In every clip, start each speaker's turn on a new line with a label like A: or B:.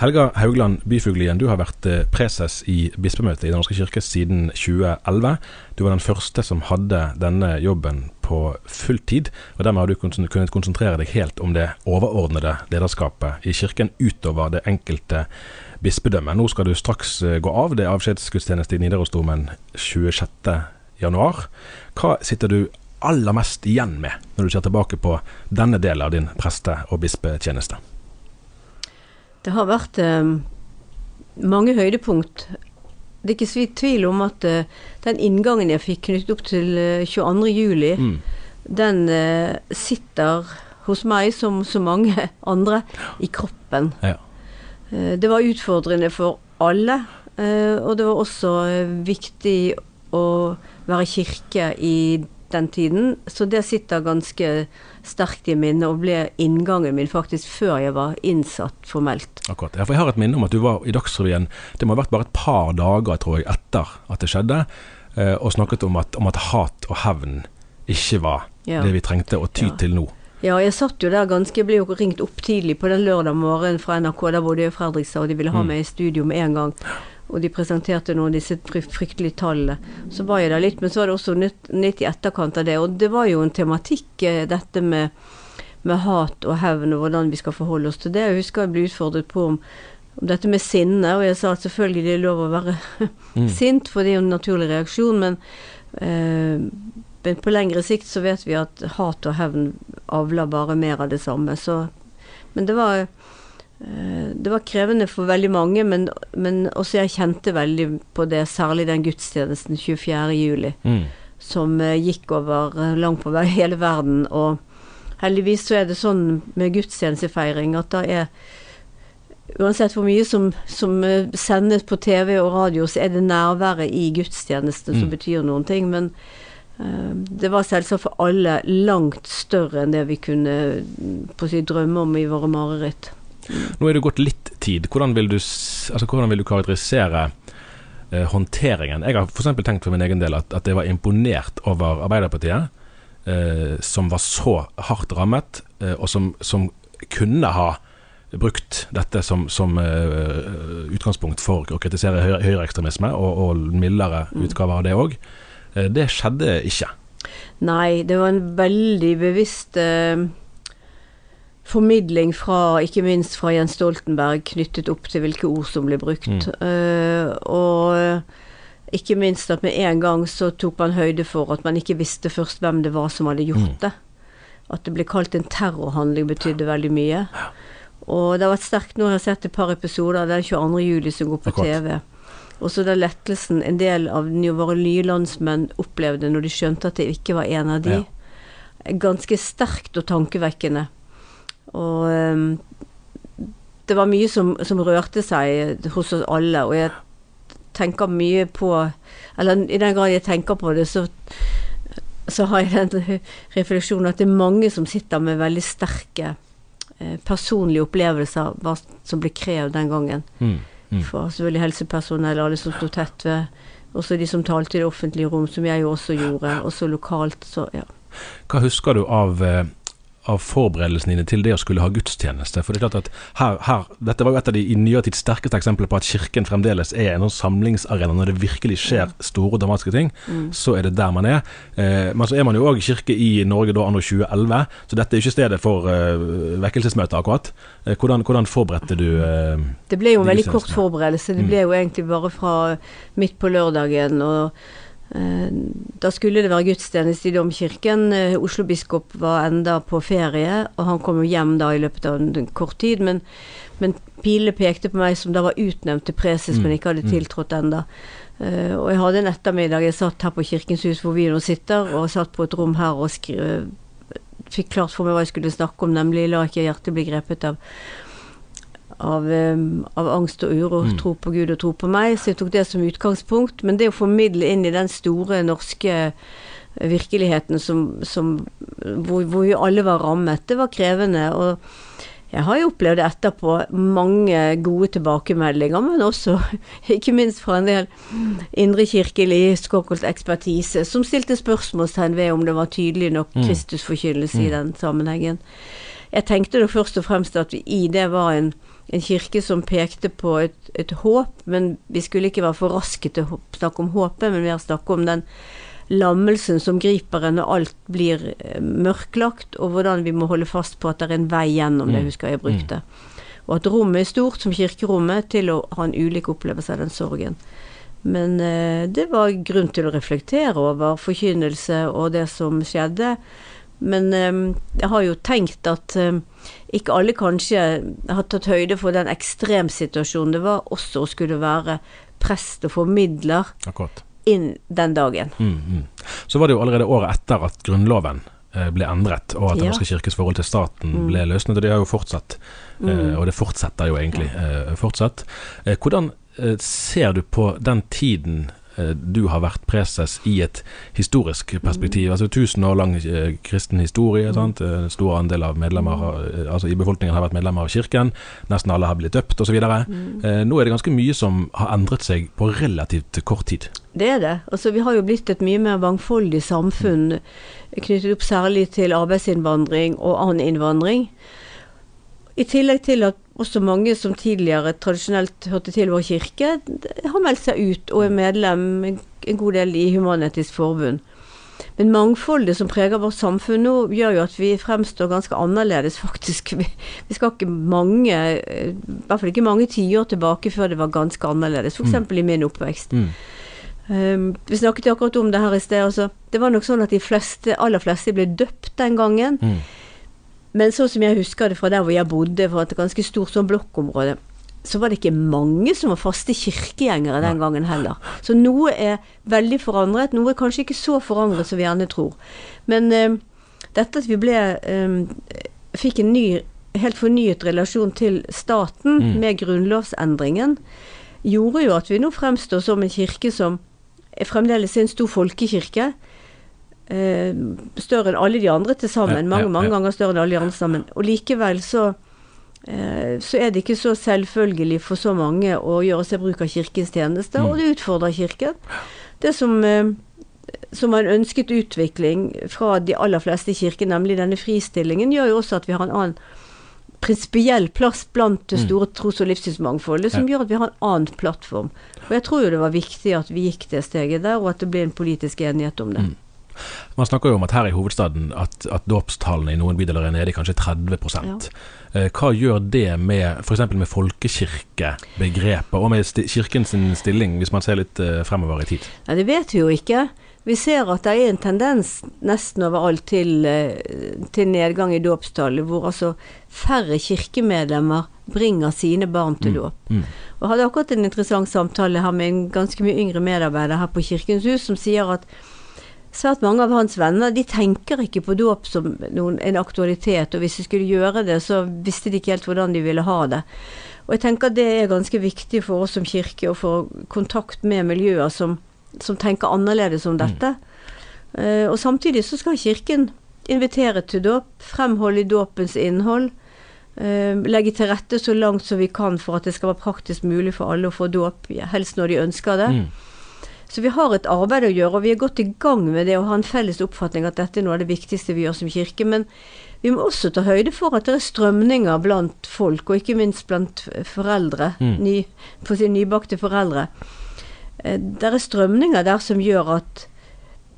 A: Helga Haugland Byfuglien, du har vært eh, preses i bispemøtet i Den norske kirke siden 2011. Du var den første som hadde denne jobben på fulltid, og dermed har du kunnet konsentrere deg helt om det overordnede lederskapet i kirken utover det enkelte bispedømme. Nå skal du straks eh, gå av. Det er avskjedsgudstjeneste i Nidarosdomen 26.1. Hva sitter du aller mest igjen med når du ser tilbake på denne delen av din preste- og bispetjeneste?
B: Det har vært eh, mange høydepunkt. Det er ikke tvil om at eh, den inngangen jeg fikk knyttet opp til eh, 22. juli,
A: Mm.
B: den eh, sitter hos meg, som så mange andre, i kroppen.
A: Ja.
B: Eh, det var utfordrende for alle, eh, og det var også viktig å være kirke i den tiden, så det sitter ganske sterkt i minnet, og ble inngangen min faktisk før jeg var innsatt formelt.
A: Akkurat. Ja, for jeg har et minne om at du var i Dagsrevyen Det må ha vært bare et par dager, tror jeg, etter at det skjedde, eh, og snakket om at, om at hat og hevn ikke var
B: Ja.
A: det vi trengte å ty
B: Ja.
A: til nå.
B: Ja, jeg satt jo der ganske Jeg ble jo ringt opp tidlig på den lørdag morgenen fra NRK. Der bodde jeg i Fredrikstad, og de ville ha
A: Mm.
B: meg i studio med en gang. Og de presenterte nå disse fryktelige tallene. Så var jeg der litt, men så var det også nytt, nytt i etterkant av det. Og det var jo en tematikk, eh, dette med, med hat og hevn, og hvordan vi skal forholde oss til det. Jeg husker jeg ble utfordret på om, om dette med sinne, og jeg sa at selvfølgelig det er lov å være
A: Mm.
B: sint, for det er jo en naturlig reaksjon, men eh, men på lengre sikt så vet vi at hat og hevn avler bare mer av det samme. Så, men det var det var krevende for veldig mange, men, men også jeg kjente veldig på det, særlig den gudstjenesten 24. juli,
A: Mm.
B: som eh, gikk over eh, langt på vei hele verden. Og heldigvis så er det sånn med gudstjenestefeiring at da er Uansett hvor mye som, som eh, sendes på TV og radio, så er det nærværet i gudstjenesten som
A: Mm.
B: betyr noen ting. Men uh, det var selvsagt for alle langt større enn det vi kunne si, drømme om i våre mareritt.
A: Nå er det gått litt tid. Hvordan vil du, altså, hvordan vil du karakterisere eh, håndteringen? Jeg har f.eks. tenkt for min egen del at, at jeg var imponert over Arbeiderpartiet, eh, som var så hardt rammet, eh, og som, som kunne ha brukt dette som, som eh, utgangspunkt for å kritisere høyre, høyreekstremisme, og, og mildere utgaver av det òg. Eh, det skjedde ikke.
B: Nei, det var en veldig bevisst eh, formidling fra, ikke minst fra Jens Stoltenberg, knyttet opp til hvilke ord som ble brukt.
A: Mm.
B: Uh, og ikke minst at med en gang så tok man høyde for at man ikke visste først hvem det var som hadde gjort
A: Mm.
B: det. At det ble kalt en terrorhandling betydde veldig mye. Og det har vært sterkt nå, jeg har sett et par episoder den 22. juli som går på TV. Og så den lettelsen en del av våre nye landsmenn opplevde når de skjønte at det ikke var en av de.
A: Ja.
B: Ganske sterkt og tankevekkende. Og ehm, det var mye som, som rørte seg hos oss alle, og jeg tenker mye på Eller i den grad jeg tenker på det, så, så har jeg den refleksjonen at det er mange som sitter med veldig sterke eh, personlige opplevelser hva som ble krevd den gangen.
A: Mm. Mm.
B: For selvfølgelig helsepersonell, alle som sto tett ved. Også de som talte i det offentlige rom, som jeg jo også gjorde. Også lokalt, så ja.
A: Hva husker du av, eh, av forberedelsene dine til det å skulle ha gudstjeneste? For det er klart at her, her Dette var jo et av de i nyere tids sterkeste eksempler på at kirken fremdeles er en sånn samlingsarena. Når det virkelig skjer store og dramatiske ting, så er det der man er. Eh, men så er man jo òg kirke i Norge da anno 2011, så dette er ikke stedet for eh, vekkelsesmøte, akkurat. Eh, hvordan, hvordan forberedte du eh,
B: Det ble jo en veldig kort forberedelse. Det
A: Mm.
B: ble jo egentlig bare fra midt på lørdagen. og Da skulle det være gudstjeneste i domkirken. Eh, Oslo-biskop var enda på ferie, og han kom jo hjem da i løpet av en, en kort tid. Men, men pilene pekte på meg som da var utnevnt til preses,
A: Mm,
B: men ikke hadde
A: mm.
B: tiltrådt enda. Eh, og jeg hadde en ettermiddag, jeg satt her på Kirkens hus hvor vi nå sitter, og satt på et rom her og skrev Fikk klart for meg hva jeg skulle snakke om, nemlig la ikke hjertet bli grepet av av, eh, av angst og uro,
A: Mm.
B: tro på Gud og tro på meg, så jeg tok det som utgangspunkt. Men det å formidle inn i den store norske virkeligheten som, som, hvor, hvor vi alle var rammet, det var krevende. Og jeg har jo opplevd etterpå mange gode tilbakemeldinger, men også ikke minst fra en del indrekirkelig skåkkolt ekspertise som stilte spørsmålstegn ved om det var tydelig nok
A: Mm.
B: Kristusforkynnelse i
A: Mm.
B: den sammenhengen. Jeg tenkte da først og fremst at vi i det var en, en kirke som pekte på et, et håp, men vi skulle ikke være for raske til å snakke om håpet, men mer snakke om den lammelsen som griper en når alt blir eh, mørklagt, og hvordan vi må holde fast på at det er en vei gjennom det,
A: Mm.
B: husker jeg brukte. Og at rommet er stort, som kirkerommet, til å ha en ulik opplevelse av den sorgen. Men eh, det var grunn til å reflektere over forkynnelse og det som skjedde. Men eh, jeg har jo tenkt at ikke alle kanskje har tatt høyde for den ekstremsituasjonen det var også å skulle være prest og formidler
A: Akkurat.
B: inn den dagen.
A: Mm, mm. Så var det jo allerede året etter at Grunnloven eh, ble endret, og at Den norske kirkes forhold til staten
B: Mm.
A: ble løsnet. Og det har jo fortsatt, eh,
B: Mm.
A: og det fortsetter jo egentlig eh, fortsatt. Hvordan ser du på den tiden du har vært preses i et historisk perspektiv? Altså tusen år lang eh, kristen historie. sant? Eh, En stor andel av medlemmer eh, altså i befolkningen har vært medlemmer av kirken. Nesten alle har blitt døpt osv.
B: Mm.
A: Eh, nå er det ganske mye som har endret seg på relativt kort tid.
B: Det er det. Altså, vi har jo blitt et mye mer mangfoldig samfunn knyttet opp særlig til arbeidsinnvandring og annen innvandring. I tillegg til at også mange som tidligere tradisjonelt hørte til vår kirke, har meldt seg ut og er medlem en god del i Human-Etisk Forbund. Men mangfoldet som preger vårt samfunn nå, gjør jo at vi fremstår ganske annerledes, faktisk. Vi, vi skal ikke mange, i hvert fall ikke mange tiår tilbake før det var ganske annerledes, f.eks.
A: Mm.
B: i min oppvekst.
A: Mm.
B: Um, vi snakket akkurat om det her i sted. Altså. Det var nok sånn at de fleste, aller fleste ble døpt den gangen.
A: Mm.
B: Men sånn som jeg husker det fra der hvor jeg bodde, fra et ganske stort sånn blokkområde, så var det ikke mange som var faste kirkegjengere den gangen heller. Så noe er veldig forandret. Noe er kanskje ikke så forandret som vi gjerne tror. Men um, dette at vi ble um, fikk en ny, helt fornyet relasjon til staten
A: Mm.
B: med grunnlovsendringen, gjorde jo at vi nå fremstår som en kirke som er fremdeles en stor folkekirke. Eh, større enn alle de andre til sammen. Mange, mange ganger større enn alle de andre sammen. Og likevel så eh, så er det ikke så selvfølgelig for så mange å gjøre seg bruk av kirkens tjenester,
A: Mm.
B: og det utfordrer kirken. Det som, eh, som var en ønsket utvikling fra de aller fleste i kirken, nemlig denne fristillingen, gjør jo også at vi har en annen prinsipiell plass blant det
A: Mm.
B: store tros- og livssynsmangfoldet, som gjør at vi har en annen plattform. Og jeg tror jo det var viktig at vi gikk det steget der, og at det ble en politisk enighet om det.
A: Mm. Man snakker jo om at her i hovedstaden at, at dåpstallene i noen bydeler er nede i kanskje 30% eh, Hva gjør det med f.eks. med folkekirkebegrepet, og med sti kirken stilling, hvis man ser litt eh, fremover i tid?
B: Nei, det vet vi jo ikke. Vi ser at det er en tendens nesten overalt til, eh, til nedgang i dåpstallet, hvor altså færre kirkemedlemmer bringer sine barn til dåp.
A: Mm.
B: Og jeg hadde akkurat en interessant samtale her med en ganske mye yngre medarbeider her på Kirkens Hus, som sier at svært mange av hans venner de tenker ikke på dåp som noen, en aktualitet, og hvis de skulle gjøre det, så visste de ikke helt hvordan de ville ha det. Og jeg tenker det er ganske viktig for oss som kirke å få kontakt med miljøer som, som tenker annerledes om dette. Eh, og samtidig så skal Kirken invitere til dåp, fremholde dåpens innhold. Uh, legge til rette så langt som vi kan for at det skal være praktisk mulig for alle å få dåp, helst når de ønsker det.
A: Mm.
B: Så vi har et arbeid å gjøre, og vi er godt i gang med det å ha en felles oppfatning at dette er noe av det viktigste vi gjør som kirke. Men vi må også ta høyde for at det er strømninger blant folk, og ikke minst blant foreldre.
A: Mm.
B: Ny, for å si nybakte foreldre. Eh, Det er strømninger der som gjør at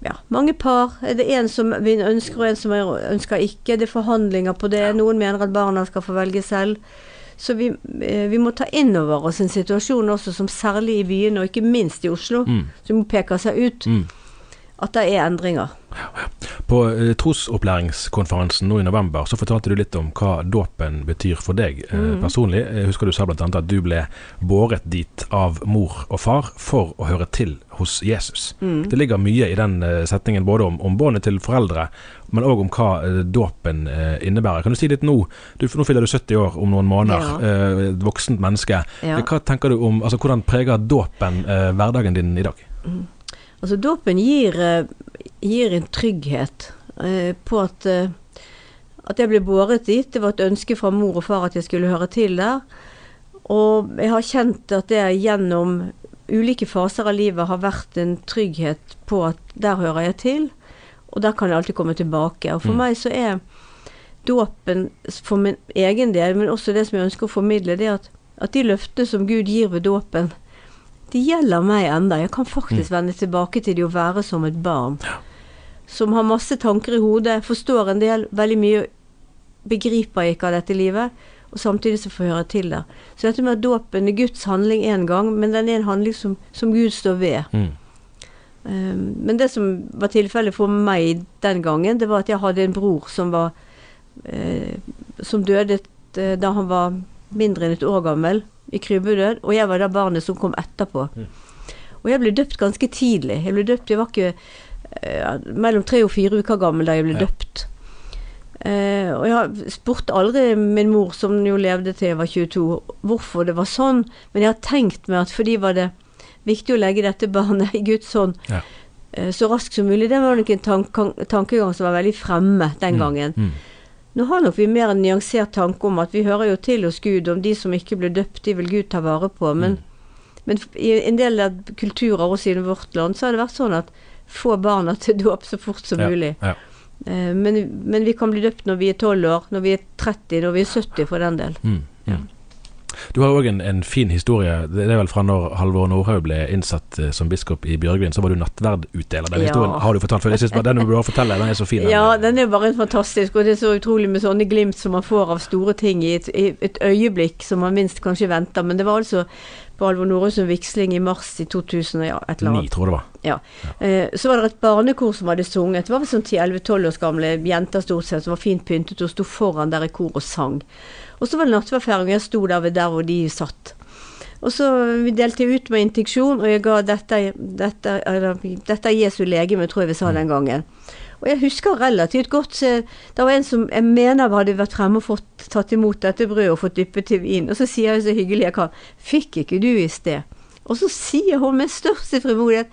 B: ja, mange par er det en som vi ønsker, og en som ønsker ikke. Det er forhandlinger på det. Noen mener at barna skal få velge selv. Så vi, eh, vi må ta inn over oss en situasjon også som særlig i byene, og ikke minst i Oslo,
A: Mm.
B: som peker seg ut,
A: Mm.
B: at det er endringer.
A: På eh, trosopplæringskonferansen nå i november så fortalte du litt om hva dåpen betyr for deg eh,
B: Mm.
A: personlig. Jeg husker du sa bl.a. at du ble båret dit av mor og far for å høre til hos Jesus.
B: Mm.
A: Det ligger mye i den setningen både om, om båndet til foreldre, men òg om hva eh, dåpen eh, innebærer. Kan du si litt nå? Du, nå fyller du 70 år om noen måneder.
B: Ja.
A: eh, et voksent menneske.
B: Ja.
A: Hva tenker du om, altså Hvordan preger dåpen hverdagen din i dag?
B: Altså dåpen gir, gir en trygghet på at, at jeg ble båret dit. Det var et ønske fra mor og far at jeg skulle høre til der. Og jeg har kjent at det gjennom ulike faser av livet har vært en trygghet på at der hører jeg til, og der kan jeg alltid komme tilbake. Og for
A: Mm.
B: meg så er dåpen for min egen del, men også det som jeg ønsker å formidle, det at, at de løftene som Gud gir ved dåpen, de gjelder meg enda. Jeg kan faktisk vende tilbake til det å være som et barn. Som har masse tanker i hodet, forstår en del, veldig mye begriper jeg ikke av dette livet, og samtidig så får jeg høre til der. Så dette med at dåpen er Guds handling én gang, men den er en handling som, som Gud står ved.
A: Mm.
B: Um, men det som var tilfellet for meg den gangen, det var at jeg hadde en bror som var eh, Som døde eh, da han var mindre enn et år gammel, i krybbedød, og jeg var da barnet som kom etterpå. Og jeg ble døpt ganske tidlig. Jeg ble døpt, jeg var ikke eh, mellom tre og fire uker gammel da jeg ble
A: Ja.
B: døpt. Og jeg spurte aldri min mor, som jo levde til jeg var 22, hvorfor det var sånn, men jeg har tenkt meg at fordi var det viktig å legge dette barnet i Guds hånd
A: Ja.
B: eh, så raskt som mulig. Det var nok en tanke, tankegang som var veldig fremme den gangen.
A: Mm.
B: Nå har nok vi mer en nyansert tanke om at vi hører jo til hos Gud, om de som ikke ble døpt, de vil Gud ta vare på. Men, men i en del av kulturer også i vårt land, så har det vært sånn at få barna til dåp så fort som
A: Ja,
B: mulig.
A: ja.
B: Eh, men, men vi kan bli døpt når vi er 12 år, når vi er 30, når vi er 70 for den del.
A: Mm, mm. Du har òg en, en fin historie. Det er vel fra når Halvor Nordhaug ble innsatt eh, som biskop i Bjørgvin. Så var du nattverdutdeler. Den
B: Ja.
A: historien har du fortalt før. Jeg synes bare Den du bør fortelle. Den er så fin. den.
B: Ja, den er bare fantastisk, og det er så utrolig med sånne glimt som man får av store ting i et, i et øyeblikk som man minst kanskje venter. Men det var altså på Alvor Norøsund vigsling i mars i 2000, ja, et eller
A: Ni,
B: annet.
A: tror det var.
B: Ja. Eh, så var det et barnekor som hadde sunget. Det var vel sånn 10-11-12 års gamle jenter stort sett, som var fint pyntet og sto foran der i kor og sang. Og så var det nattverdfeiring, og jeg sto der ved der hvor de satt. Og så vi delte ut med intinksjon, og jeg ga dette, dette, dette Jesu legeme, tror jeg vi sa den gangen. Og jeg husker relativt godt Det var en som jeg mener hadde vært fremme og fått tatt imot dette brødet og fått dyppet til vin. Og så sier jeg så hyggelig jeg kan Fikk ikke du i sted? Og så sier hun med største frimodighet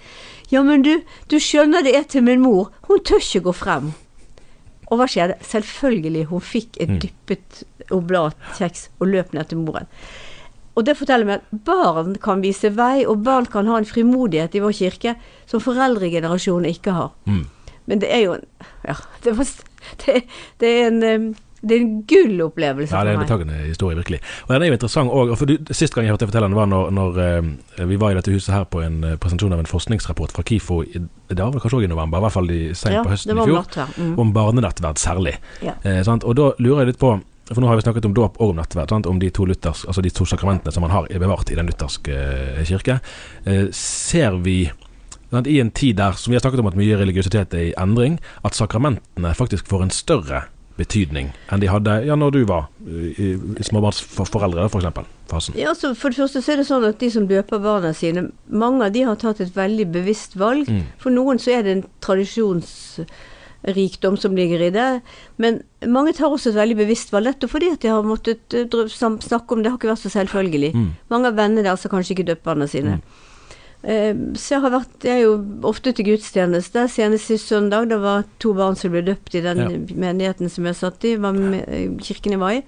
B: Ja, men du, du skjønner det er til min mor. Hun tør ikke gå frem. Og hva skjedde? Selvfølgelig, hun fikk et dyppet oblatkjeks og løp ned til moren. Og det forteller meg at barn kan vise vei, og barn kan ha en frimodighet i vår kirke som foreldregenerasjonen ikke har.
A: Mm.
B: Men det er jo Ja, det, var, det, det er en det er en gullopplevelse
A: Ja, det er en betagende historie, virkelig. Og den er jo interessant òg. For sist gang jeg hørte deg fortelle den, var når, når vi var i dette huset her på en eh, presentasjon av en forskningsrapport fra KIFO. i- Det var vel kanskje òg i november, i hvert fall i- sent
B: Ja,
A: på høsten i fjor.
B: Mm.
A: Om barnenettverd særlig.
B: Ja.
A: Eh, sant? Og da lurer jeg litt på For nå har vi snakket om dåp og om nattverd. Sant? Om de to, luthers, altså de to sakramentene som man har bevart i den lutherske eh, kirke. Eh, ser vi i en tid der som vi har snakket om at mye religiøsitet er i endring, at sakramentene faktisk får en større betydning enn de hadde ja, når du var småbarnsforeldre, for f.eks. fasen?
B: Ja, altså For det første så er det sånn at de som døper barna sine, mange av de har tatt et veldig bevisst valg.
A: Mm.
B: For noen så er det en tradisjonsrikdom som ligger i det. Men mange tar også et veldig bevisst valg, nettopp fordi at de har måttet eh, snakke om det. har ikke vært så selvfølgelig.
A: Mm.
B: Mange av vennene deres har kanskje ikke døpt barna sine. Eh, så jeg har vært Jeg er jo ofte til gudstjeneste. Senest sist søndag. Det var to barn som ble døpt i den
A: Ja.
B: menigheten som jeg satt i, eh, kirken jeg var i.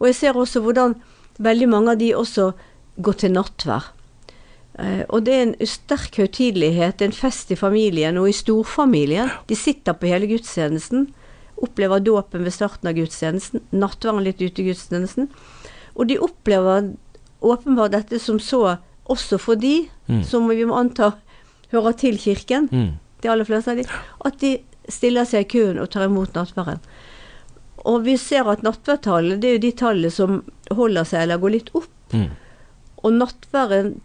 B: Og jeg ser også hvordan veldig mange av de også går til nattvær. Eh, og det er en sterk høytidelighet, en fest i familien og i storfamilien. De sitter på hele gudstjenesten, opplever dåpen ved starten av gudstjenesten, nattværen litt ute i gudstjenesten. Og de opplever åpenbart dette som så også for de,
A: Mm.
B: som vi må anta hører til kirken,
A: Mm.
B: de aller fleste av de, at de stiller seg i køen og tar imot nattværen. Og vi ser at nattverdtallet, det er jo de tallene som holder seg eller går litt opp.
A: Mm.
B: Og nattværen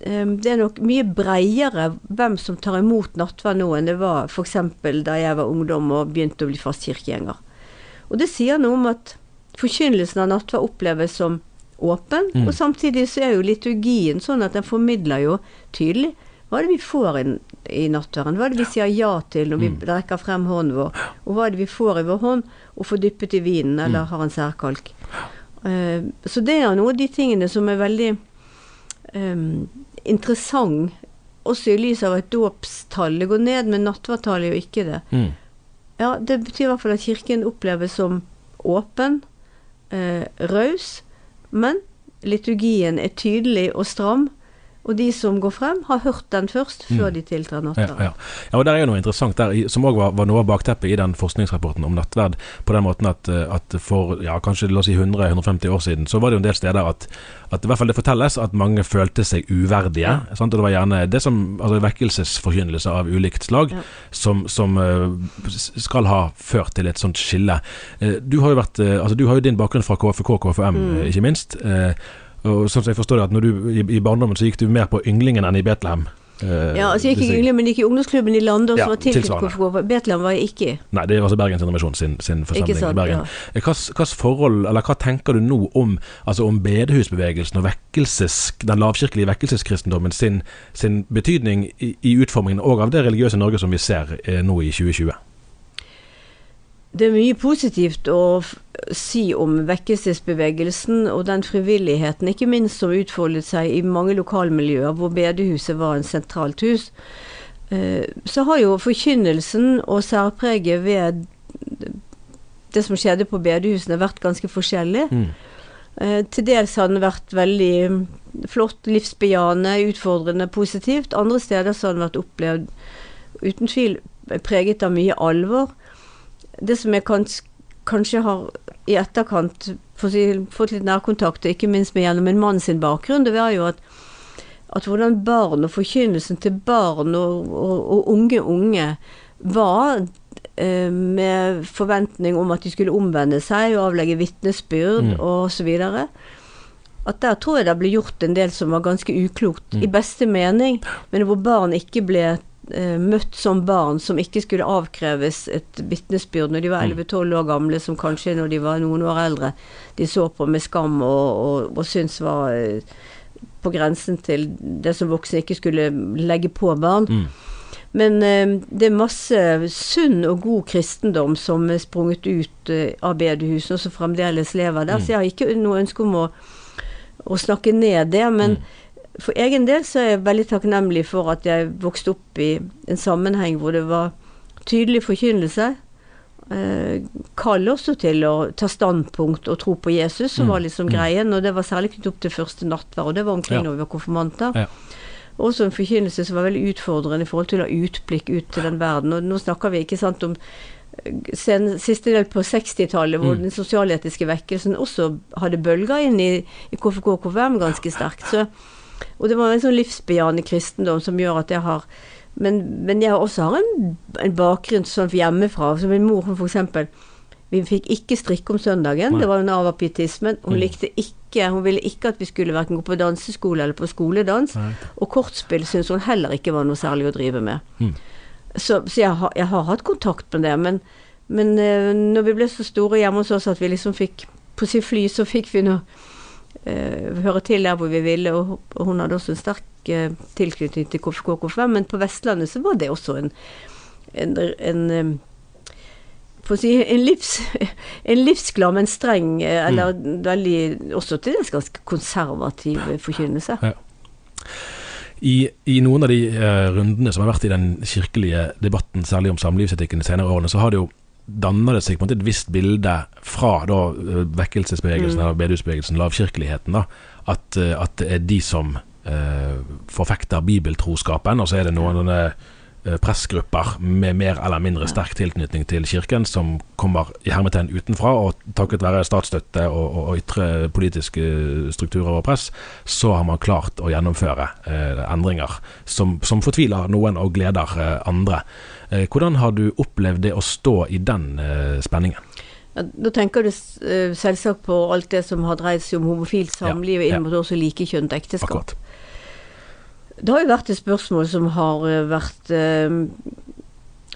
B: eh, Det er nok mye breiere hvem som tar imot nattverd nå enn det var f.eks. da jeg var ungdom og begynte å bli fast kirkegjenger. Og det sier noe om at forkynnelsen av nattverd oppleves som åpen,
A: Mm.
B: og samtidig så er jo liturgien sånn at den formidler jo tydelig hva er det vi får i, i nattverden? Hva er det vi sier ja til når vi
A: Mm.
B: rekker frem hånden vår? Og hva er det vi får i vår hånd og får dyppet i vinen eller
A: Mm.
B: har en særkalk? Uh, så det er noe av de tingene som er veldig um, interessant, også i lys av at dåpstallet går ned, men nattverdtallet gjør ikke det.
A: Mm.
B: Ja, det betyr i hvert fall at kirken oppleves som åpen, uh, raus, men liturgien er tydelig og stram. Og de som går frem, har hørt den først, før
A: Mm.
B: de tiltrer
A: Ja, ja. ja, og der er jo noe interessant der, som òg var, var noe av bakteppet i den forskningsrapporten om nattverd. På den måten at, eh, at for ja, kanskje la oss si 100-150 år siden, så var det jo en del steder at, at i hvert fall det fortelles at mange følte seg uverdige. Sant? Og det var gjerne det som altså vekkelsesforkynnelse av ulikt slag
B: Ja.
A: som, som eh, skal ha ført til et sånt skille. Eh, du har jo vært altså du har jo din bakgrunn fra KFK, KFM,
B: Mm.
A: ikke minst. Eh, og sånn som jeg forstår det, at når du i, i barndommen så gikk du mer på ynglingen enn i Betlehem. Eh,
B: Ja, altså jeg gikk i Yngling, men jeg gikk i ungdomsklubben i Landås,
A: Ja,
B: var tilknyttet. Betlehem var jeg ikke i.
A: Nei, det er altså Bergens Indremisjon sin, sin
B: forsamling
A: forsamling i? Bergen.
B: Ja.
A: Hva, Hva forhold, eller hva tenker du nå om, altså om bedehusbevegelsen og vekkelses, den lavkirkelige vekkelseskristendommen sin, sin betydning i, i utformingen og av det religiøse Norge som vi ser eh, nå i 2020?
B: Det er mye positivt å si om vekkelsesbevegelsen og den frivilligheten, ikke minst som utfoldet seg i mange lokalmiljøer hvor bedehuset var en sentralt hus. Eh, Så har jo forkynnelsen og særpreget ved det som skjedde på bedehusene vært ganske forskjellig.
A: Mm.
B: Eh, Til dels har den vært veldig flott, livsbejaende, utfordrende, positivt. Andre steder har den vært opplevd uten tvil preget av mye alvor. Det som jeg kans kanskje har i etterkant fått litt nærkontakt, og ikke minst med gjennom en mann sin bakgrunn, det var jo at, at hvordan barn og forkynnelsen til barn og, og, og unge unge var eh, med forventning om at de skulle omvende seg og avlegge vitnesbyrd
A: Mm.
B: og så videre. At der tror jeg det ble gjort en del som var ganske uklokt, i beste mening, men hvor barn ikke ble møtt som barn som ikke skulle avkreves et vitnesbyrd når de var 11-12 år gamle, som kanskje når de var noen år eldre, de så på med skam og, og, og syntes var eh, på grensen til det som voksne ikke skulle legge på barn.
A: Mm.
B: Men eh, det er masse sunn og god kristendom som er sprunget ut eh, av bedehusene, og som fremdeles lever der. Så jeg har ikke noe ønske om å, å snakke ned det. Men for egen del så er jeg veldig takknemlig for at jeg vokste opp i en sammenheng hvor det var tydelig forkynnelse. Eh, kall også til å ta standpunkt og tro på Jesus, som
A: Mm,
B: var liksom
A: mm.
B: greien. Og det var særlig knyttet opp til første nattverd, og det var omkring
A: Ja.
B: når vi var konfirmanter.
A: Ja.
B: Også en forkynnelse som var veldig utfordrende i forhold til å ha utblikk ut til den verden. Og nå snakker vi ikke sant om eh, sen, siste del på 60-tallet, hvor
A: Mm.
B: den sosialetiske vekkelsen også hadde bølger inn i, i KFK og KFM ganske sterkt. Så, og det var en sånn livsbejaende kristendom som gjør at jeg har Men, men jeg også har en, en bakgrunn sånn hjemmefra. Så min mor for eksempel Vi fikk ikke strikke om søndagen.
A: Nei.
B: Det var en av pietismen. Hun
A: Mm.
B: likte ikke Hun ville ikke at vi skulle verken gå på danseskole eller på skoledans.
A: Nei.
B: Og kortspill syntes hun heller ikke var noe særlig å drive med.
A: Mm.
B: Så, så jeg, har, jeg har hatt kontakt med det, men, Men eh, når vi ble så store hjemme hos oss at vi liksom fikk På sitt fly så fikk vi nå eh, høre til der hvor vi ville, og, hun hadde også en sterk eh, tilknytning til KFK KFM, men på Vestlandet så var det også en, en, en eh, si, en, livs, en livsglad, men streng, eh, eller veldig også til dels ganske konservativ forkynnelse.
A: Ja. I, I noen av de eh, rundene som har vært i den kirkelige debatten, særlig om samlivsetikken de senere årene, så har det jo danna det seg på en måte et visst bilde fra da eh, vekkelsesbevegelsen, eller bedehusbevegelsen, lavkirkeligheten, da, at, eh, at det er de som eh, forfekter bibeltroskapen, og så er det noen sånne eh, pressgrupper med mer eller mindre sterk tilknytning til kirken, som kommer i hermetegn utenfra, og takket være statsstøtte og, og, og ytre politiske strukturer og press, så har man klart å gjennomføre eh, endringer som, som fortviler noen og gleder andre. Eh, hvordan har du opplevd det å stå i den eh, spenningen?
B: Ja, da tenker du eh, selvsagt på alt det som har dreid seg om homofilt samliv,
A: Ja, ja.
B: inn mot også likekjønnet ekteskap.
A: Akkurat.
B: Det har jo vært et spørsmål som har vært eh,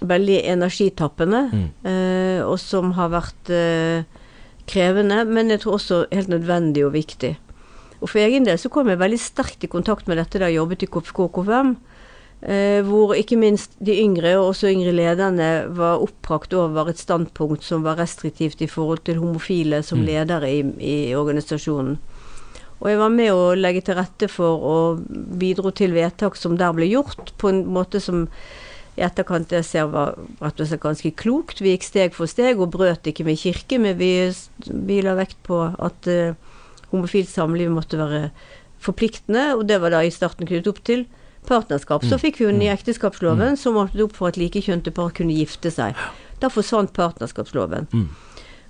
B: veldig energitappende,
A: Mm.
B: eh, og som har vært eh, krevende, men jeg tror også helt nødvendig og viktig. Og for egen del så kom jeg veldig sterkt i kontakt med dette da jeg jobbet i KFK KFM, hvor ikke minst de yngre, og også yngre lederne, var oppbrakt over et standpunkt som var restriktivt i forhold til homofile som
A: Mm.
B: ledere i, i organisasjonen. Og jeg var med å legge til rette for og bidro til vedtak som der ble gjort, på en måte som i etterkant jeg ser var rett og slett ganske klokt. Vi gikk steg for steg og brøt ikke med kirke, men vi, vi la vekt på at uh, homofilt samliv måtte være forpliktende, og det var da i starten knyttet opp til partnerskap. Så fikk hun i ekteskapsloven som åpnet opp for at likekjønte par kunne gifte seg. Da forsvant partnerskapsloven.
A: Mm.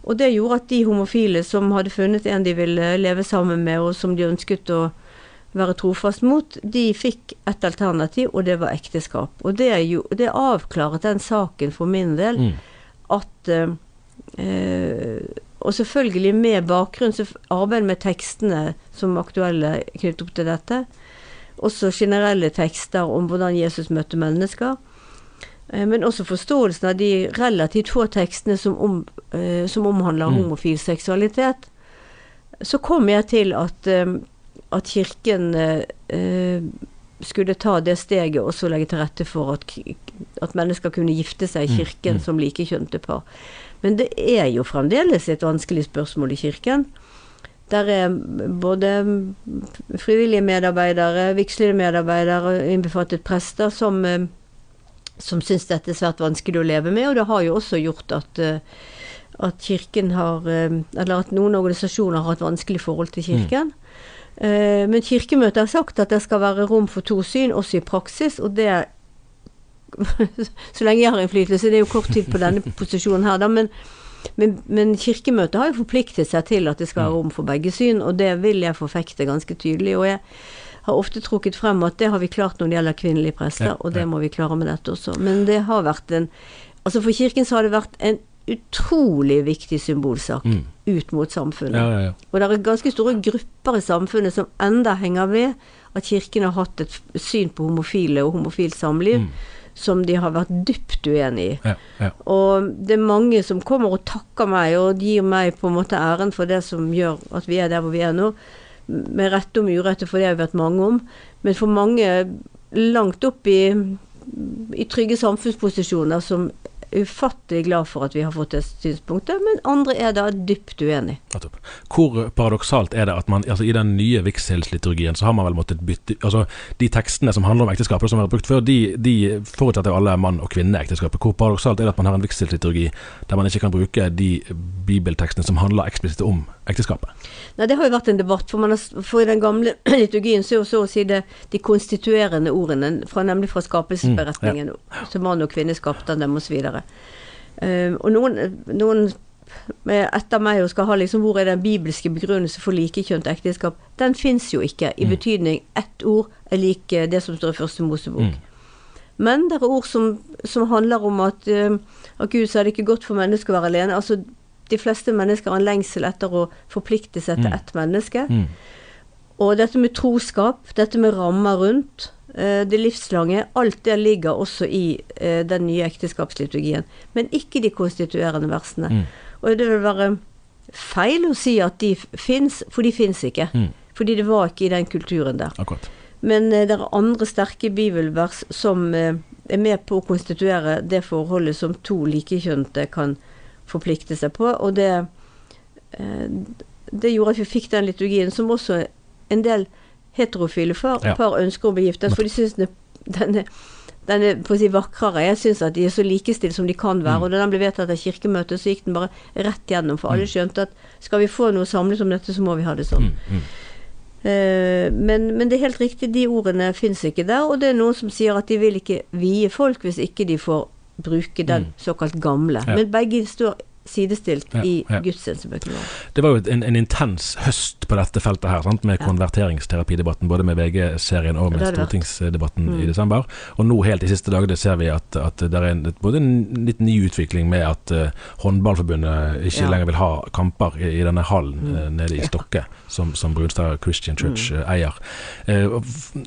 B: Og det gjorde at de homofile som hadde funnet en de ville leve sammen med, og som de ønsket å være trofast mot, de fikk et alternativ, og det var ekteskap. Og det, jo, det avklaret den saken for min del,
A: Mm.
B: at eh, Og selvfølgelig med bakgrunn, arbeid med tekstene som aktuelle knyttet opp til dette. Også generelle tekster om hvordan Jesus møtte mennesker. Eh, Men også forståelsen av de relativt få tekstene som, om, eh, som omhandler
A: Mm.
B: homofil seksualitet. Så kom jeg til at, eh, at Kirken skulle ta det steget og så legge til rette for at, at mennesker kunne gifte seg i
A: Mm,
B: Kirken
A: mm.
B: som likekjønte par. Men det er jo fremdeles et vanskelig spørsmål i Kirken. Der er både frivillige medarbeidere, vigslede medarbeidere, innbefattet prester, som, eh, som syns dette er svært vanskelig å leve med. Og det har jo også gjort at, eh, at Kirken har eh, Eller at noen organisasjoner har et vanskelig forhold til Kirken. Mm. Men Kirkemøtet har sagt at det skal være rom for to syn, også i praksis, og det Så lenge jeg har innflytelse, det er jo kort tid på denne posisjonen her, da, men, men, men Kirkemøtet har jo forpliktet seg til at det skal være rom for begge syn, og det vil jeg forfekte ganske tydelig. Og jeg har ofte trukket frem at det har vi klart når det gjelder kvinnelige prester,
A: Ja,
B: og det
A: ja.
B: må vi klare med dette også. Men det har vært en Altså for Kirken så har det vært en utrolig viktig symbolsak
A: Mm.
B: ut mot samfunnet.
A: Ja, ja, ja.
B: Og det er ganske store grupper i samfunnet som enda henger ved at Kirken har hatt et syn på homofile og homofilt samliv
A: Mm.
B: Som de har vært dypt uenig i.
A: ja, ja.
B: Og det er mange som kommer og takker meg og gir meg på en måte æren for det som gjør at vi er der hvor vi er nå. Med rette og med urette, for det har vi vært mange om. Men for mange langt opp i, i trygge samfunnsposisjoner som ufattelig glad for at vi har fått det synspunktet, men andre er da dypt uenig.
A: Hvor paradoksalt er det at man altså i den nye vigselsliturgien så har man vel måttet bytte Altså de tekstene som handler om ekteskapet, som har vært brukt før, de, de forutsetter jo alle mann og kvinne ekteskapet. Hvor paradoksalt er det at man har en vigselsliturgi der man ikke kan bruke de bibeltekstene som handler eksplisitt om ekteskapet?
B: Nei, det har jo vært en debatt, for, man har, for i den gamle liturgien så er jo så å si det de konstituerende ordene, fra, nemlig fra skapelsesberetningen, som mann og kvinne skapte dem, osv. Um, og noen, noen eh, etter meg og skal ha liksom hvor er den bibelske begrunnelse for likekjønt ekteskap, den fins jo ikke, i betydning ett ord er lik eh, det som står i første Mosebok. Men det er ord som, som handler om at, eh, at Gud sa det ikke godt for mennesker å være alene. Altså, de fleste mennesker har en lengsel etter å forplikte seg til ett menneske.
A: Mm.
B: Og dette med troskap, dette med rammer rundt, eh, det livslange, alt det ligger også i eh, den nye ekteskapsliturgien. Men ikke de konstituerende versene.
A: Mm.
B: Og det vil være feil å si at de fins, for de fins ikke.
A: Mm.
B: Fordi det var ikke i den kulturen der.
A: Akkurat.
B: Men eh, det er andre sterke bibelvers som er med på å konstituere det forholdet som to likekjønnede kan forplikte seg på, og det eh, det gjorde at vi fikk den liturgien som også en del heterofile par,
A: Ja.
B: par ønsker å bli gift. For de syns den, den, den er på å si vakrere. Jeg syns at de er så likestilt som de kan være.
A: Mm.
B: Og da den ble vedtatt av Kirkemøtet, så gikk den bare rett gjennom. For alle skjønte at skal vi få noe samlet om dette, så må vi ha det sånn.
A: Mm, mm.
B: Eh, men, men det er helt riktig, de ordene fins ikke der. Og det er noen som sier at de vil ikke vie folk hvis ikke de får bruke den
A: Mm.
B: såkalt gamle. Men begge står sidestilt
A: Ja,
B: i
A: ja.
B: gudstjenestebøkene.
A: Det var jo en, en intens høst på dette feltet her, sant? med
B: Ja.
A: konverteringsterapidebatten, både med VG-serien og med stortingsdebatten
B: Mm.
A: i desember. Og nå helt i siste dagene ser vi at, at det er en, både en litt ny utvikling med at uh, håndballforbundet ikke
B: Ja.
A: lenger vil ha kamper i, i denne hallen
B: Mm.
A: uh, nede i. Stokke, som, som Brunstad Christian Church eh, eier. Eh,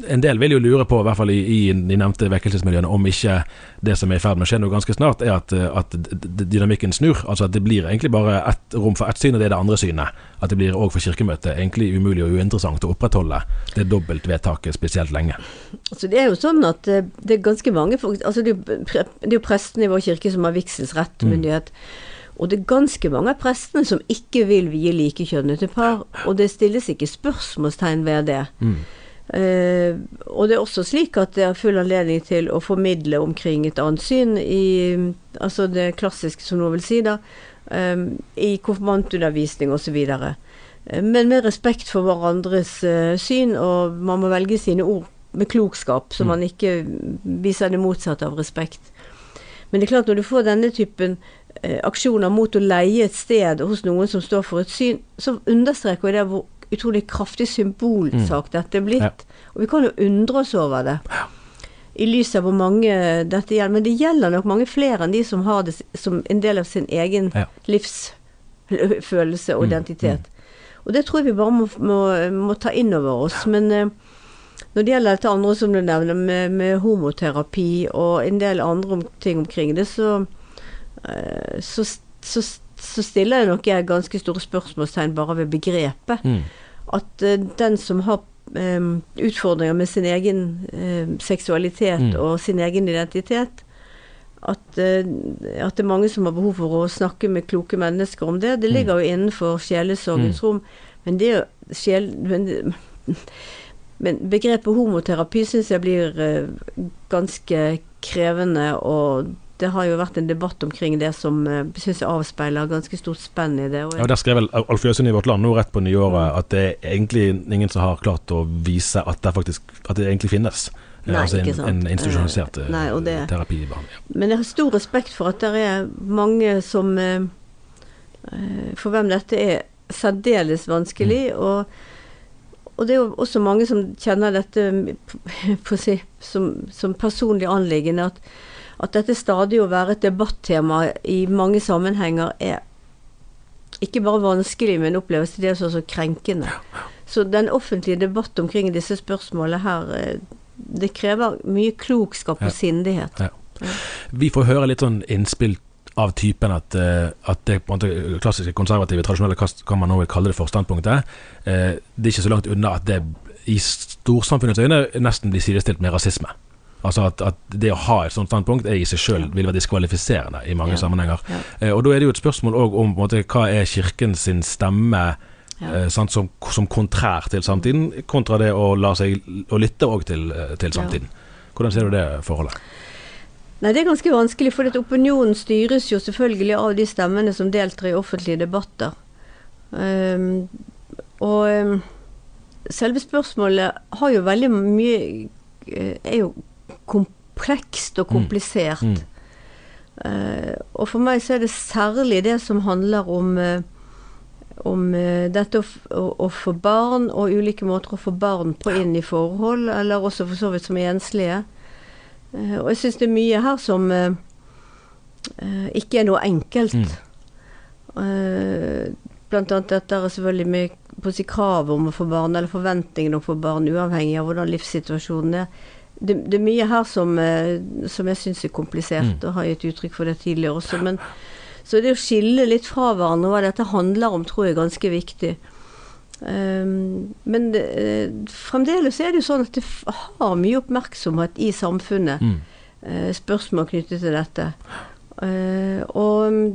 A: en del vil jo lure på, i hvert fall i, i de nevnte vekkelsesmiljøene, om ikke det som er i ferd med å skje nå ganske snart, er at, at dynamikken snur. Altså at det blir egentlig bare ett rom for ett syn, og det er det andre synet. At det blir òg for Kirkemøtet egentlig umulig og uinteressant å opprettholde det dobbeltvedtaket spesielt lenge.
B: Altså det er jo sånn at eh, det er ganske mange folk altså det, er jo prestene i vår kirke som har vigselsrett og
A: Mm.
B: Og det er ganske mange av prestene som ikke vil vie likekjønnede par, og det stilles ikke spørsmålstegn ved det.
A: Mm.
B: Eh, og det er også slik at det er full anledning til å formidle omkring et annet syn i Altså det klassiske, som noen vil si, da. eh, I konfirmantundervisning osv. Uh, men med respekt for hverandres eh, syn, og man må velge sine ord med klokskap, så
A: Mm.
B: man ikke viser det motsatte av respekt. Men det er klart, når du får denne typen eh, aksjoner mot å leie et sted hos noen som står for et syn, så understreker det hvor utrolig kraftig symbolsak dette er blitt.
A: Ja.
B: Og vi kan jo undre oss over det. I lys av hvor mange dette gjelder. Men det gjelder nok mange flere enn de som har det som en del av sin egen
A: Ja.
B: livsfølelse og
A: Mm,
B: identitet. Og det tror jeg vi bare må, må, må ta inn over oss. Men eh, når det gjelder dette andre som du nevner, med, med homoterapi og en del andre ting omkring det, så, eh, så, så, så stiller jeg nok jeg ganske store spørsmålstegn bare ved begrepet.
A: Mm.
B: At eh, den som har um, utfordringer med sin egen eh, seksualitet
A: Mm.
B: og sin egen identitet, at, uh, at det er mange som har behov for å snakke med kloke mennesker om det. Det
A: Mm.
B: ligger jo innenfor sjelesorgens rom, men det er jo sjel... Men, men begrepet homoterapi syns jeg blir uh, ganske krevende, og det har jo vært en debatt omkring det som uh, syns jeg avspeiler ganske stort spenn i det. Og
A: Ja, Der skrev Alf Jøsund i Vårt Land nå rett på nyåret at det er egentlig ingen som har klart å vise at det faktisk at det egentlig finnes. Eh,
B: Nei,
A: altså en, en institusjonalisert
B: Eh,
A: eh,
B: nei, det-
A: terapibehandling.
B: Men jeg har stor respekt for at det er mange som eh, eh, For hvem dette er særdeles vanskelig.
A: Mm.
B: Og, og det er jo også mange som kjenner dette på si, som, som personlig anliggende. At, at dette stadig å være et debattema i mange sammenhenger er ikke bare vanskelig, men oppleves til dels også krenkende. Så den offentlige debatt omkring disse spørsmålene her, eh, det krever mye klokskap og sindighet.
A: Ja. Vi får høre litt sånn innspill av typen at, eh, at det klassiske konservative, tradisjonelle, hva hva man nå vil kalle det for standpunktet, eh, det er ikke så langt unna at det i storsamfunnets øyne nesten blir sidestilt med rasisme. Altså at, at det å ha et sånt standpunkt er i seg sjøl vil være diskvalifiserende i mange sammenhenger. Eh, og da er det jo et spørsmål òg om måte, hva er kirken sin stemme
B: Ja.
A: eh, som, som kontrær til samtiden, kontra det å la seg å lytte òg til, eh, til samtiden. Hvordan ser du det forholdet?
B: Nei, det er ganske vanskelig, for at opinionen styres jo selvfølgelig av de stemmene som deltar i offentlige debatter. Um, og um, selve spørsmålet har jo veldig mye Er jo komplekst og komplisert.
A: Mm.
B: Uh, og for meg så er det særlig det som handler om uh, om uh, dette å, å, å få barn, og ulike måter å få barn på inn i forhold, eller også for så vidt som enslige. Og jeg syns det er mye her som ikke er noe enkelt. Eh, blant annet dette er selvfølgelig med på å si krav om å få barn, eller forventningen om å få barn, uavhengig av hvordan livssituasjonen er. Det, det er mye her som, eh, som jeg syns er komplisert, og har gitt uttrykk for det tidligere også. Men, så det å skille litt fra hverandre hva dette handler om, tror jeg er ganske viktig. Um, men det, eh, fremdeles er det jo sånn at det har mye oppmerksomhet i samfunnet.
A: Mm.
B: Uh, spørsmål knyttet til dette. Uh, og mm,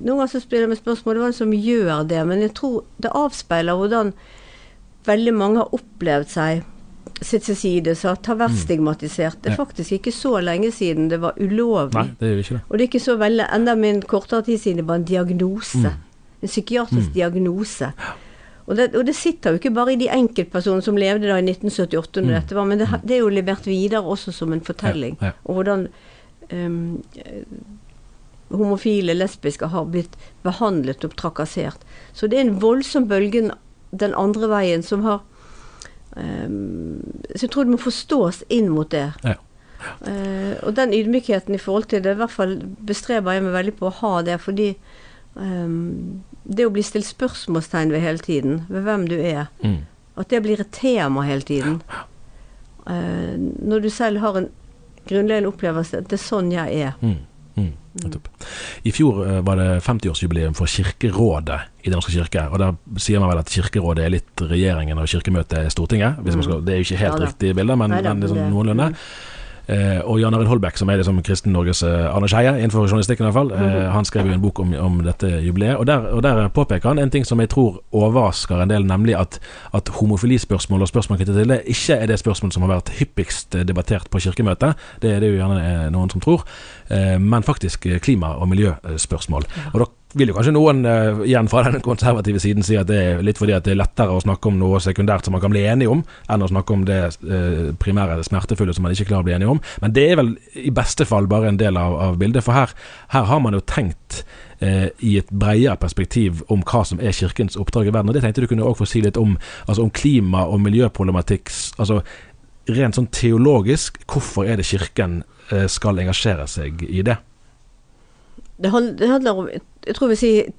B: noen ganger så spiller jeg med spørsmål hva som gjør det, men jeg tror det avspeiler hvordan veldig mange har opplevd seg sitt til side, så har vært stigmatisert. Det er
A: Mm.
B: Faktisk ikke så lenge siden det var ulovlig.
A: Nei, det gjør ikke det.
B: Og det er ikke så veldig, enda min kortere tid siden det var en diagnose.
A: Mm.
B: En psykiatrisk diagnose. Og det, og det sitter jo ikke bare i de enkeltpersonene som levde da i 1978 når dette var, men det, det er jo levert videre også som en fortelling.
A: Mm. Ja, ja.
B: Og hvordan eh, homofile, lesbiske har blitt behandlet og trakassert. Så det er en voldsom bølge den andre veien som har Så jeg tror det må forstås inn mot det.
A: Ja.
B: Eh, og den ydmykheten i forhold til det, i hvert fall bestreber jeg meg veldig på å ha det, fordi ehm, det å bli stilt spørsmålstegn ved hele tiden, ved hvem du er,
A: Mm.
B: at det blir et tema hele tiden. Eh, når du selv har en grunnleggende opplevelse at det er sånn jeg er.
A: Mm. Mm. Nettopp. I fjor eh, var det 50-årsjubileum for Kirkerådet i Den norske kirke. Og der sier man vel at Kirkerådet er litt regjeringen og Kirkemøtet er Stortinget. Man skal, det er jo ikke helt
B: Mm. Ja
A: riktig bilde, men,
B: Nei det,
A: men liksom noenlunde. Eh, og Jan Arild Holbæk, som er liksom Kristen Norges eh, Arne Skeie innenfor journalistikken i hvert fall,
B: Mhm.
A: eh, han skrev jo en bok om, om dette jubileet. Og der, og der påpeker han en ting som jeg tror overrasker en del, nemlig at, at homofilispørsmål og spørsmål knyttet til det ikke er det spørsmålet som har vært hyppigst eh, debattert på Kirkemøtet. Det er det jo gjerne eh, noen som tror. Eh, men faktisk eh, klima- og miljøspørsmål. Og da vil jo kanskje noen uh, igjen fra den konservative siden si at det er litt fordi at det er lettere å snakke om noe sekundært som man kan bli enig om, enn å snakke om det uh, primære smertefulle som man ikke klarer å bli enig om. Men det er vel i beste fall bare en del av, av bildet. For her, her har man jo tenkt uh, i et bredere perspektiv om hva som er kirkens oppdrag i verden. Og det tenkte du kunne også få si litt om, altså om klima- og miljøproblematikk. altså Rent sånn teologisk, hvorfor er det kirken skal engasjere seg i det?
B: Det, handler om Jeg tror vi sier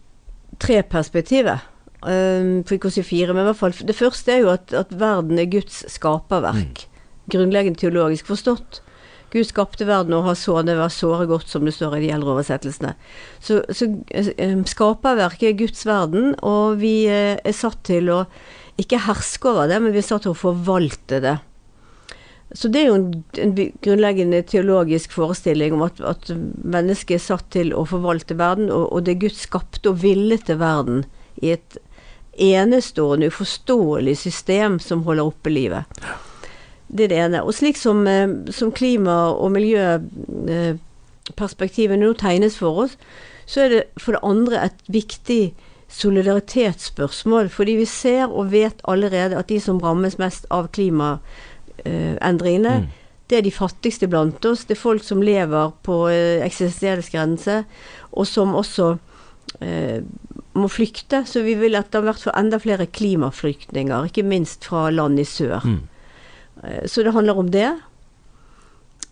B: tre perspektiver. Um, for ikke å si fire, men i hvert fall Det første er jo at, at verden er Guds skaperverk. Grunnleggende teologisk forstått. Gud skapte verden og har så det var såre godt, som det står i de eldre oversettelsene. Så, så eh, skaperverket er Guds verden, og vi eh, er satt til å ikke herske over det, men vi er satt til å forvalte det. Så det er jo en, en grunnleggende teologisk forestilling om at, at mennesket er satt til å forvalte verden, og, og det Guds skapte og ville til verden i et enestående, uforståelig system som holder oppe livet. Det er det ene. Og slik som, eh, som klima- og miljøperspektivet nå tegnes for oss, så er det for det andre et viktig solidaritetsspørsmål. Fordi vi ser og vet allerede at de som rammes mest av klimaendringene,
A: Mm.
B: det er de fattigste blant oss. Det er folk som lever på eh, eksistensgrense, og som også eh, må flykte. Så vi vil har vært for enda flere klimaflyktninger, ikke minst fra land i sør.
A: Mm.
B: Eh, Så det handler om det.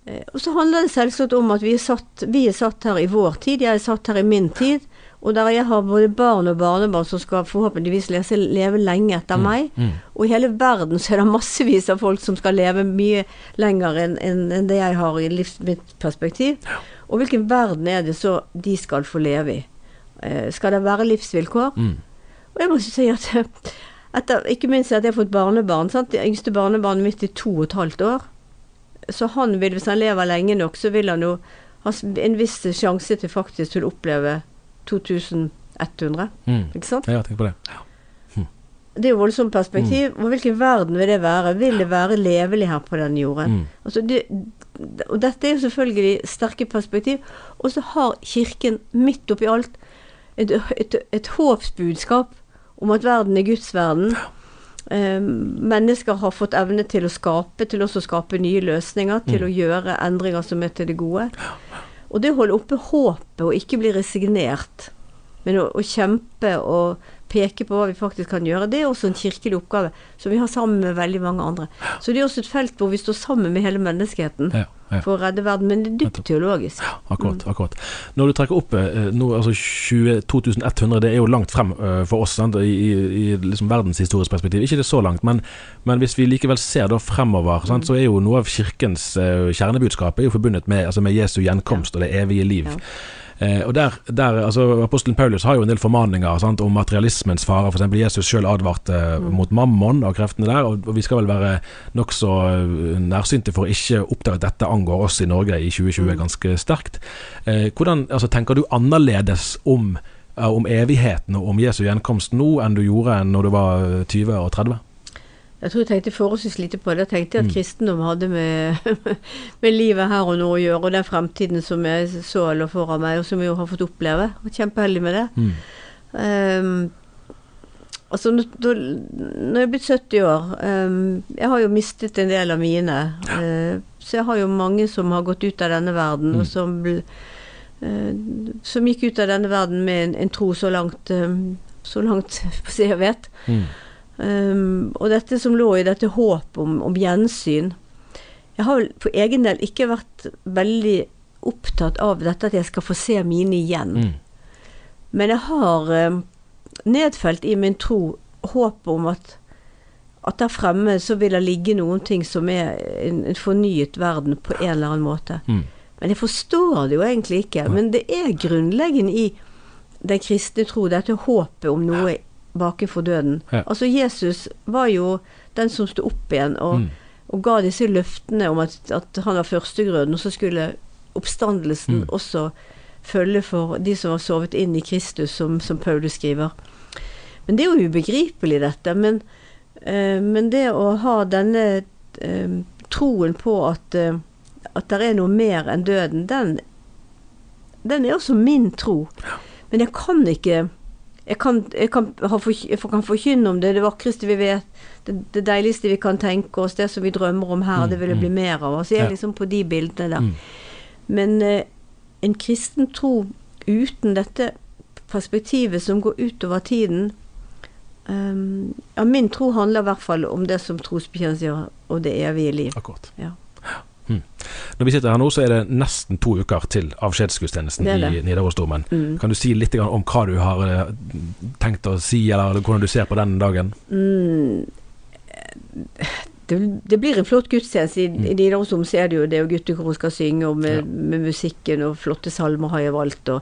B: Eh, Og så handler det selvsagt om at vi er, satt, vi er satt her i vår tid, jeg er satt her i min tid. Og der jeg har både barn og barnebarn som skal forhåpentligvis lese, leve lenge etter meg.
A: Mm.
B: Og i hele verden så er det massevis av folk som skal leve mye lenger enn en det jeg har i livs, mitt perspektiv. Og hvilken verden er det så de skal få leve i? Eh, skal det være livsvilkår?
A: Mm.
B: Og jeg må si at etter, ikke minst at jeg har fått barnebarn. Sant? Det yngste barnebarnet mitt er to og et halvt år. Så han vil, hvis han lever lenge nok, så vil han jo ha en viss sjanse til faktisk å oppleve 2100.
A: Mm.
B: Ikke sant?
A: Ja, tenk på det. ja.
B: Det er jo voldsomt perspektiv. Og hvilken verden vil det være? Vil det være levelig her på denne jorden?
A: Mm.
B: Altså det, og dette er jo selvfølgelig sterke perspektiv. Og så har Kirken midt oppi alt et, et, et håpsbudskap om at verden er Guds verden. Eh, mennesker har fått evne til å skape, til også å skape nye løsninger, til å gjøre endringer som er til det gode. Og det å holde oppe håpet og ikke bli resignert, men å, å kjempe og peke på hva vi faktisk kan gjøre. Det er også en kirkelig oppgave som vi har sammen med veldig mange andre. Så det er også et felt hvor vi står sammen med hele menneskeheten
A: Ja, ja.
B: for å redde verden, men det er dypt teologisk.
A: Akkurat. akkurat. Når du trekker opp eh, nå, altså 20, 2100, det er jo langt frem eh, for oss sant? i, i, i liksom verdenshistorisk perspektiv. Ikke det er så langt, men, men hvis vi likevel ser da fremover, sant? så er jo noe av kirkens eh, kjernebudskap er jo forbundet med, altså med Jesu gjenkomst og det evige liv. Eh, og der, der, altså Apostelen Paulus har jo en del formaninger sant, om materialismens farer. F.eks. Jesus sjøl advarte mm. mot mammon og kreftene der. Og, og vi skal vel være nokså eh, nærsynte for å ikke oppdage at dette angår oss i Norge i 2020 ganske sterkt. Eh, hvordan altså, tenker du annerledes om, eh, om evigheten og om Jesu gjenkomst nå enn du gjorde når du var eh, 20 og 30?
B: Jeg tror jeg tenkte forholdsvis lite på det. Jeg tenkte at kristendom hadde med, med livet her og nå å gjøre, og den fremtiden som jeg så lå foran meg, og som jeg jo har fått oppleve. Og kjempeheldig med det.
A: Mm.
B: Um, altså, når, når jeg er blitt 70 år um, Jeg har jo mistet en del av mine. eh, så jeg har jo mange som har gått ut av denne verden,
A: Mm.
B: og som eh, Som gikk ut av denne verden med en, en tro så langt um, Så langt jeg vet.
A: Mm.
B: Um, og dette som lå i dette håpet om, om gjensyn Jeg har vel på egen del ikke vært veldig opptatt av dette at jeg skal få se mine igjen.
A: Mm.
B: Men jeg har um, nedfelt i min tro håpet om at at der fremme så vil det ligge noen ting som er en, en fornyet verden på en eller annen måte.
A: Mm.
B: Men jeg forstår det jo egentlig ikke. Men det er grunnleggende i den kristne tro, dette håpet om noe bakenfor døden.
A: Ja.
B: Altså Jesus var jo den som sto opp igjen og,
A: Mm.
B: og ga disse løftene om at, at han var førstegrøden, og så skulle oppstandelsen
A: Mm.
B: også følge for de som var sovet inn i Kristus, som, som Paulus skriver. Men det er jo ubegripelig, dette. Men, eh, men det å ha denne eh, troen på at, eh, at det er noe mer enn døden, den, den er også min tro. Men jeg kan ikke Jeg kan, jeg kan, jeg kan forkynne om det, det vakreste vi vet, det, det deiligste vi kan tenke oss, det som vi drømmer om her,
A: Mm,
B: det vil det bli
A: mm.
B: mer av. Altså jeg er liksom på de bildene der.
A: Mm.
B: Men eh, en kristen tro uten dette perspektivet som går utover tiden um, Ja, min tro handler i hvert fall om det som trosbekjennelsen gjør, og det evige liv.
A: Akkurat.
B: Ja.
A: Mm. Når vi sitter her nå, så er det nesten to uker til avskjedsgudstjenesten i. Nidarosdomen.
B: Mm.
A: Kan du si litt om hva du har eh, tenkt å si, eller hvordan du ser på den dagen?
B: Mm, det, det blir en flott gudstjeneste. I, i Nidarosdomen så er det jo det, og guttekoret skal synge, og med,
A: Ja.
B: med musikken, og flotte salmer har jeg valgt. Og,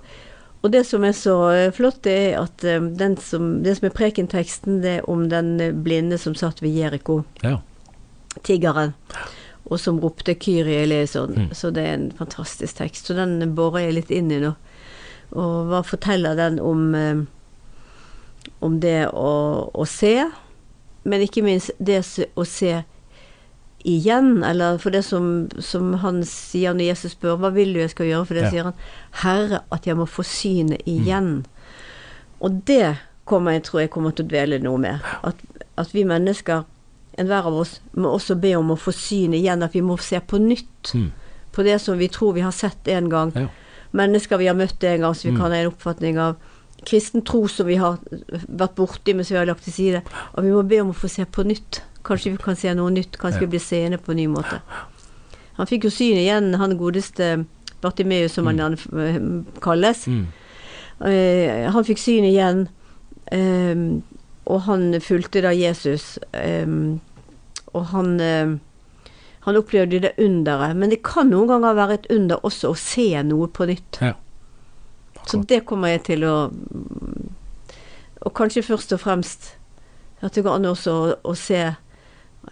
B: og det som er så eh, flott, det er at eh, den som, det som er prekenteksten, det er om den blinde som satt ved Jeriko.
A: Ja.
B: tiggeren, og som ropte 'Kyrie eleison'.
A: Mm.
B: Så det er en fantastisk tekst. Så den borer jeg litt inn i nå. Og hva forteller den om eh, om det å, å se, men ikke minst det å se igjen, eller for det som, som han sier når Jesus spør 'Hva vil du jeg skal gjøre?' For det
A: Ja.
B: sier han 'Herre, at jeg må få synet igjen'. Og det kommer jeg tror jeg kommer til å dvele noe med. At, at vi mennesker, enhver av oss, må også be om å få syn igjen. At vi må se på nytt
A: Mm.
B: på det som vi tror vi har sett en gang.
A: Ja.
B: Mennesker vi har møtt en gang, så vi
A: Mm.
B: kan ha en oppfatning av. Kristen tro som vi har vært borti, men som vi har lagt til side. Og vi må be om å få se på nytt. Kanskje vi kan se noe nytt. Kanskje
A: Ja.
B: vi blir seende på en ny måte. Han fikk jo syn igjen, han godeste Bartimeus, som han gjerne eh, kalles.
A: Mm.
B: Uh, han fikk syn igjen, eh, og han fulgte da Jesus. eh, og han eh, han opplevde det underet. Men det kan noen ganger være et under også å se noe på nytt.
A: Ja.
B: Så det kommer jeg til å Og kanskje først og fremst at det går an også å, å se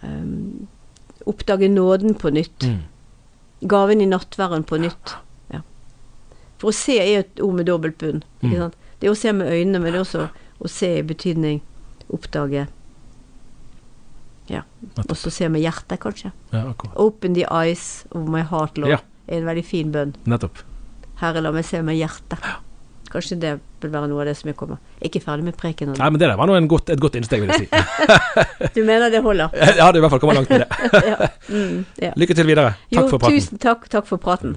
B: um, Oppdage nåden på nytt.
A: Mm.
B: Gaven i nattværen på nytt. Ja. For å se er et ord med dobbelt bunn.
A: Mm.
B: Det er å se med øynene, men det er også å se i betydning oppdage. Ja. Og så se med hjertet, kanskje.
A: Ja.
B: Open the eyes of my heart, Lord.
A: Ja.
B: er en veldig fin bønn.
A: Nettopp.
B: Herre, la meg se med hjertet. Kanskje det vil være noe av det som jeg kommer. Er ikke ferdig med preken.
A: Nei, men det der var nå en godt, et godt innsteg, vil jeg si.
B: Du mener det holder?
A: Ja, det i hvert fall kommet langt med det.
B: ja. Mm, ja.
A: Lykke til videre. Takk
B: jo,
A: for praten.
B: tusen takk. Takk for praten.